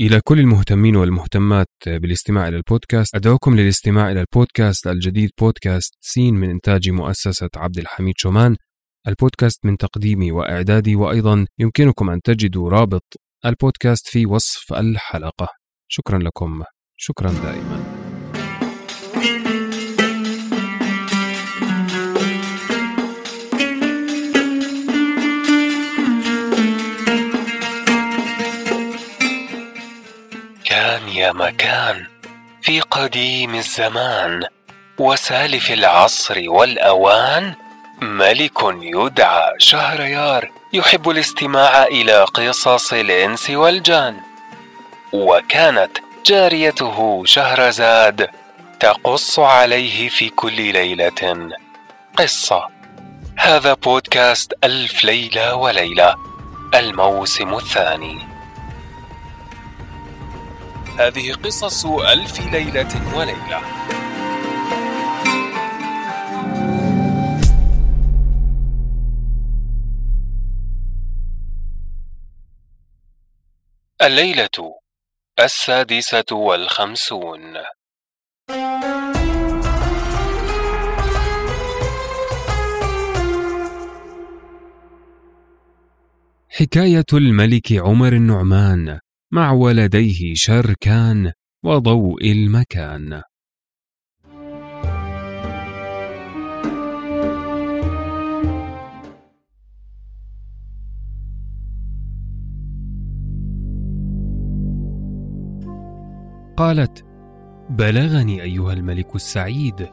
إلى كل المهتمين والمهتمات بالاستماع إلى البودكاست أدعوكم للاستماع إلى البودكاست الجديد بودكاست سين من إنتاج مؤسسة عبد الحميد شومان. البودكاست من تقديمي وإعدادي وأيضا يمكنكم أن تجدوا رابط البودكاست في وصف الحلقة. شكرا لكم. شكرا دائما. مكان في قديم الزمان وسالف العصر والأوان ملك يدعى شهريار يحب الاستماع إلى قصص الإنس والجان. وكانت جاريته شهرزاد تقص عليه في كل ليلة قصة. هذا بودكاست ألف ليلة وليلة الموسم الثاني. هذه قصص ألف ليلة وليلة. الليلة السادسة والخمسون. حكاية الملك عمر النعمان. مع ولديه شركان وضوء المكان. قالت بلغني أيها الملك السعيد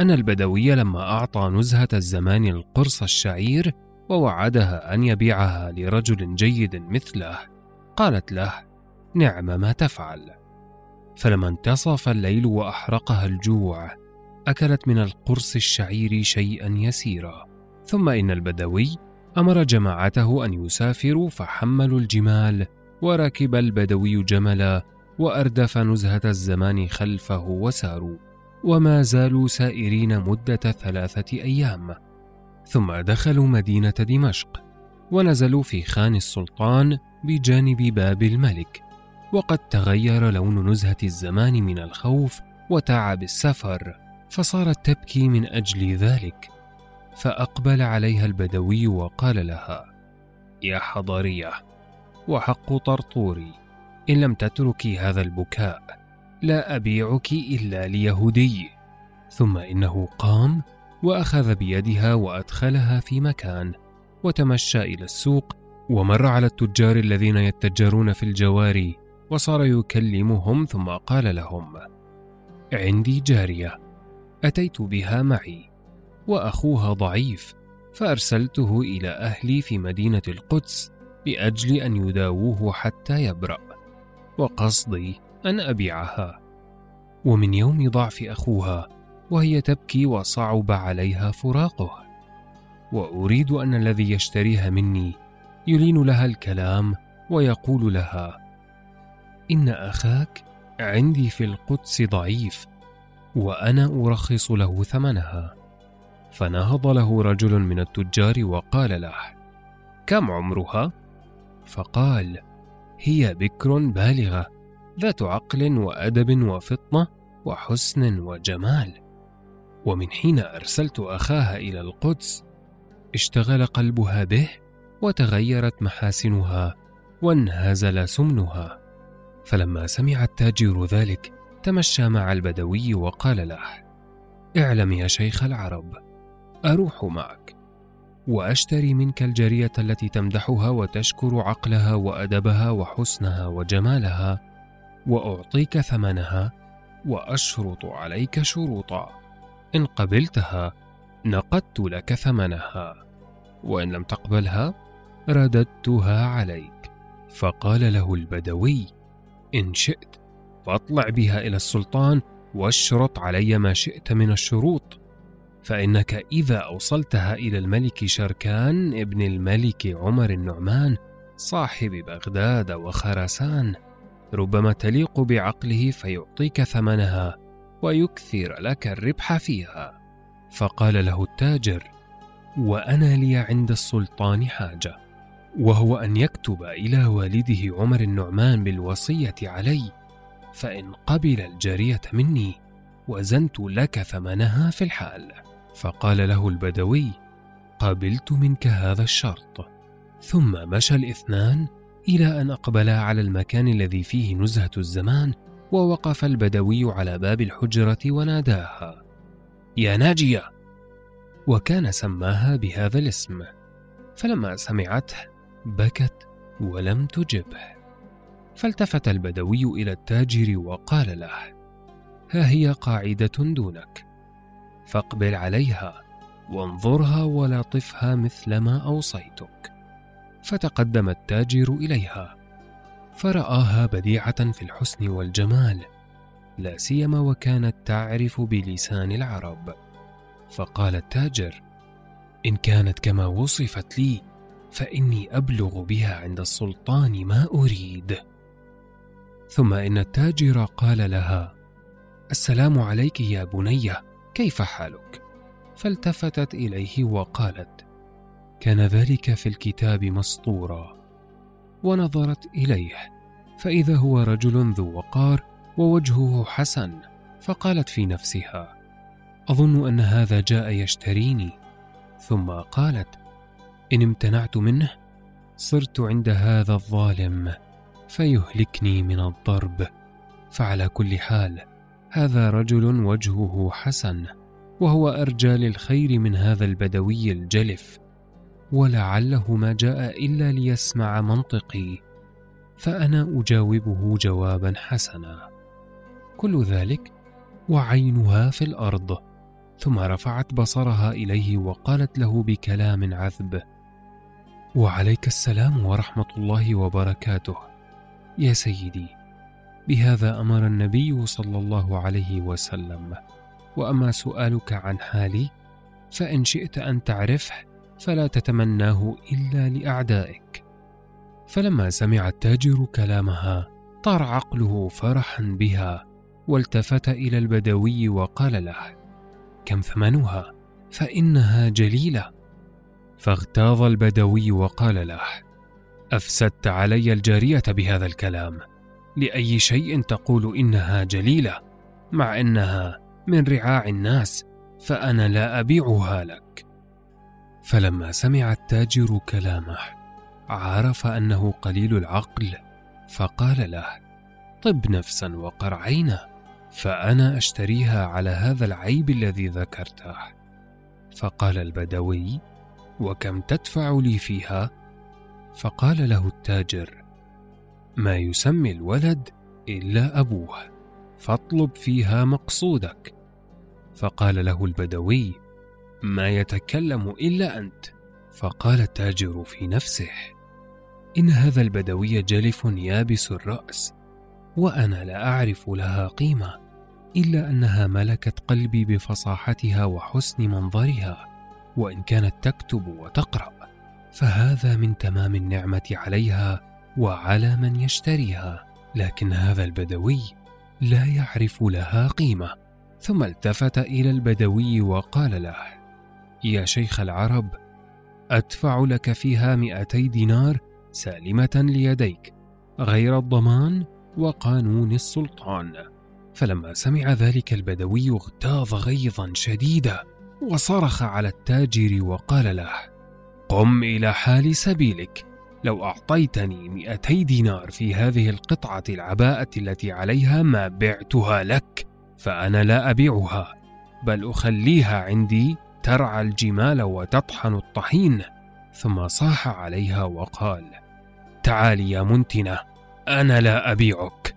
أن البدوي لما أعطى نزهة الزمان القرص الشعير ووعدها أن يبيعها لرجل جيد مثله. قالت له نعم ما تفعل. فلما انتصف الليل وأحرقها الجوع أكلت من القرص الشعير شيئا يسيرا. ثم إن البدوي أمر جماعته أن يسافروا فحملوا الجمال وركب البدوي جملا وأردف نزهة الزمان خلفه وساروا. وما زالوا سائرين مدة ثلاثة أيام. ثم دخلوا مدينة دمشق ونزلوا في خان السلطان بجانب باب الملك. وقد تغير لون نزهة الزمان من الخوف وتعب السفر فصارت تبكي من أجل ذلك. فأقبل عليها البدوي وقال لها يا حضريه وحق طرطوري إن لم تتركي هذا البكاء لا أبيعك إلا ليهودي. ثم إنه قام وأخذ بيدها وأدخلها في مكان وتمشى إلى السوق ومر على التجار الذين يتجرون في الجواري. وصار يكلمهم ثم قال لهم عندي جارية أتيت بها معي وأخوها ضعيف فأرسلته إلى أهلي في مدينة القدس لأجل أن يداووه حتى يبرأ وقصدي أن أبيعها. ومن يوم ضعف أخوها وهي تبكي وصعب عليها فراقه. وأريد أن الذي يشتريها مني يلين لها الكلام ويقول لها إن أخاك عندي في القدس ضعيف وأنا أرخص له ثمنها. فنهض له رجل من التجار وقال له كم عمرها؟ فقال هي بكر بالغة ذات عقل وأدب وفطنة وحسن وجمال. ومن حين أرسلت أخاها إلى القدس اشتغل قلبها به وتغيرت محاسنها وانهزل سمنها. فلما سمع التاجر ذلك تمشى مع البدوي وقال له اعلم يا شيخ العرب أروح معك وأشتري منك الجاريه التي تمدحها وتشكر عقلها وأدبها وحسنها وجمالها وأعطيك ثمنها وأشرط عليك شروطا إن قبلتها نقدت لك ثمنها وإن لم تقبلها رددتها عليك. فقال له البدوي إن شئت فاطلع بها إلى السلطان واشرط علي ما شئت من الشروط. فإنك إذا أوصلتها إلى الملك شركان ابن الملك عمر النعمان صاحب بغداد وخراسان ربما تليق بعقله فيعطيك ثمنها ويكثر لك الربح فيها. فقال له التاجر وأنا لي عند السلطان حاجة. وهو أن يكتب إلى والده عمر النعمان بالوصية علي فإن قبل الجارية مني وزنت لك ثمنها في الحال. فقال له البدوي قبلت منك هذا الشرط. ثم مشى الاثنان إلى أن أقبلا على المكان الذي فيه نزهة الزمان ووقف البدوي على باب الحجرة وناداها. يا ناجية! وكان سماها بهذا الاسم. فلما سمعته بكت ولم تجبه. فالتفت البدوي إلى التاجر وقال له ها هي قاعدة دونك. فاقبل عليها وانظرها ولطفها مثل ما أوصيتك. فتقدم التاجر إليها. فرآها بديعة في الحسن والجمال لا سيما وكانت تعرف بلسان العرب. فقال التاجر إن كانت كما وصفت لي فإني أبلغ بها عند السلطان ما أريد. ثم إن التاجر قال لها السلام عليك يا بنيه كيف حالك؟ فالتفتت إليه وقالت كان ذلك في الكتاب مسطورا. ونظرت إليه فإذا هو رجل ذو وقار ووجهه حسن فقالت في نفسها أظن أن هذا جاء يشتريني. ثم قالت إن امتنعت منه صرت عند هذا الظالم فيهلكني من الضرب. فعلى كل حال هذا رجل وجهه حسن وهو أرجى للخير من هذا البدوي الجلف. ولعله ما جاء إلا ليسمع منطقي فأنا أجاوبه جوابا حسنا. كل ذلك وعينها في الأرض ثم رفعت بصرها إليه وقالت له بكلام عذب وعليك السلام ورحمة الله وبركاته. يا سيدي بهذا أمر النبي صلى الله عليه وسلم. وأما سؤالك عن حالي فإن شئت أن تعرفه فلا تتمناه إلا لأعدائك. فلما سمع التاجر كلامها طار عقله فرحا بها والتفت إلى البدوي وقال له كم ثمنها؟ فإنها جليلة. فاغتاظ البدوي وقال له أفسدت علي الجارية بهذا الكلام. لأي شيء تقول إنها جليلة مع إنها من رعاع الناس فأنا لا أبيعها لك. فلما سمع التاجر كلامه عرف أنه قليل العقل فقال له طب نفسا وقر عينا فأنا أشتريها على هذا العيب الذي ذكرته. فقال البدوي وكم تدفع لي فيها؟ فقال له التاجر ما يسمي الولد إلا أبوه فاطلب فيها مقصودك. فقال له البدوي ما يتكلم إلا أنت. فقال التاجر في نفسه إن هذا البدوي جلف يابس الرأس وأنا لا أعرف لها قيمة إلا أنها ملكت قلبي بفصاحتها وحسن منظرها. وإن كانت تكتب وتقرأ فهذا من تمام النعمة عليها وعلى من يشتريها لكن هذا البدوي لا يعرف لها قيمة. ثم التفت إلى البدوي وقال له يا شيخ العرب أدفع لك فيها مئتي دينار سالمة ليديك غير الضمان وقانون السلطان. فلما سمع ذلك البدوي اغتاظ غيظا شديدا. وصرخ على التاجر وقال له قم إلى حال سبيلك. لو أعطيتني مئتي دينار في هذه القطعة العباءة التي عليها ما بعتها لك فأنا لا أبيعها بل أخليها عندي ترعى الجمال وتطحن الطحين. ثم صاح عليها وقال تعالي يا منتنة أنا لا أبيعك.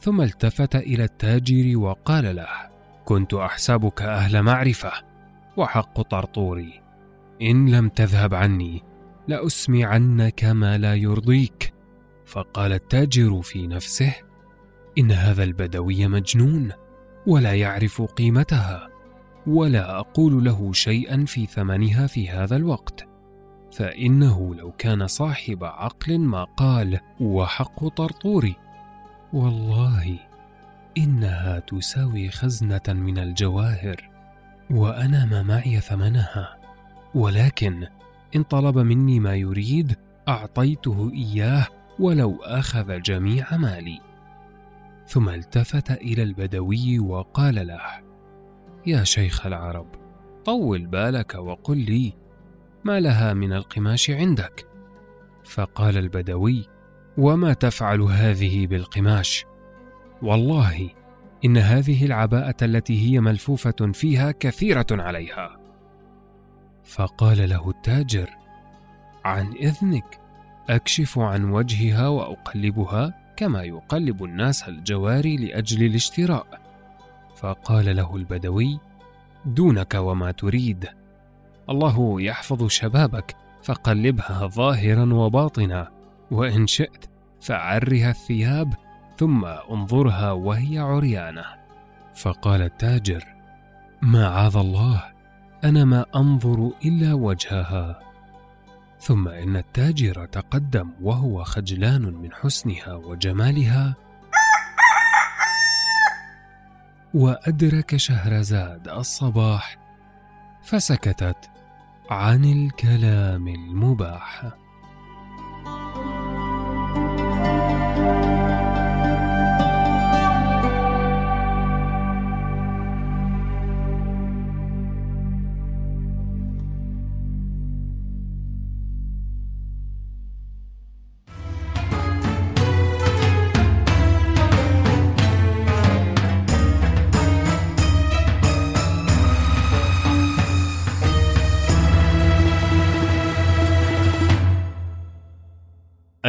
ثم التفت إلى التاجر وقال له كنت أحسبك أهل معرفة. وحق طرطوري. إن لم تذهب عني لأسمعنك ما لا يرضيك. فقال التاجر في نفسه إن هذا البدوي مجنون ولا يعرف قيمتها ولا أقول له شيئا في ثمنها في هذا الوقت. فإنه لو كان صاحب عقل ما قال وحق طرطوري. والله إنها تساوي خزنة من الجواهر. وأنا ما معي ثمنها. ولكن إن طلب مني ما يريد أعطيته إياه ولو أخذ جميع مالي. ثم التفت إلى البدوي وقال له يا شيخ العرب طول بالك وقل لي ما لها من القماش عندك؟ فقال البدوي وما تفعل هذه بالقماش؟ والله إن هذه العباءة التي هي ملفوفة فيها كثيرة عليها. فقال له التاجر عن إذنك أكشف عن وجهها وأقلبها كما يقلب الناس الجواري لأجل الاشتراء. فقال له البدوي دونك وما تريد. الله يحفظ شبابك فقلبها ظاهرا وباطنا وإن شئت فعرها الثياب ثم انظرها وهي عريانة. فقال التاجر معاذ الله أنا ما أنظر إلا وجهها. ثم إن التاجر تقدم وهو خجلان من حسنها وجمالها. وأدرك شهرزاد الصباح فسكتت عن الكلام المباح.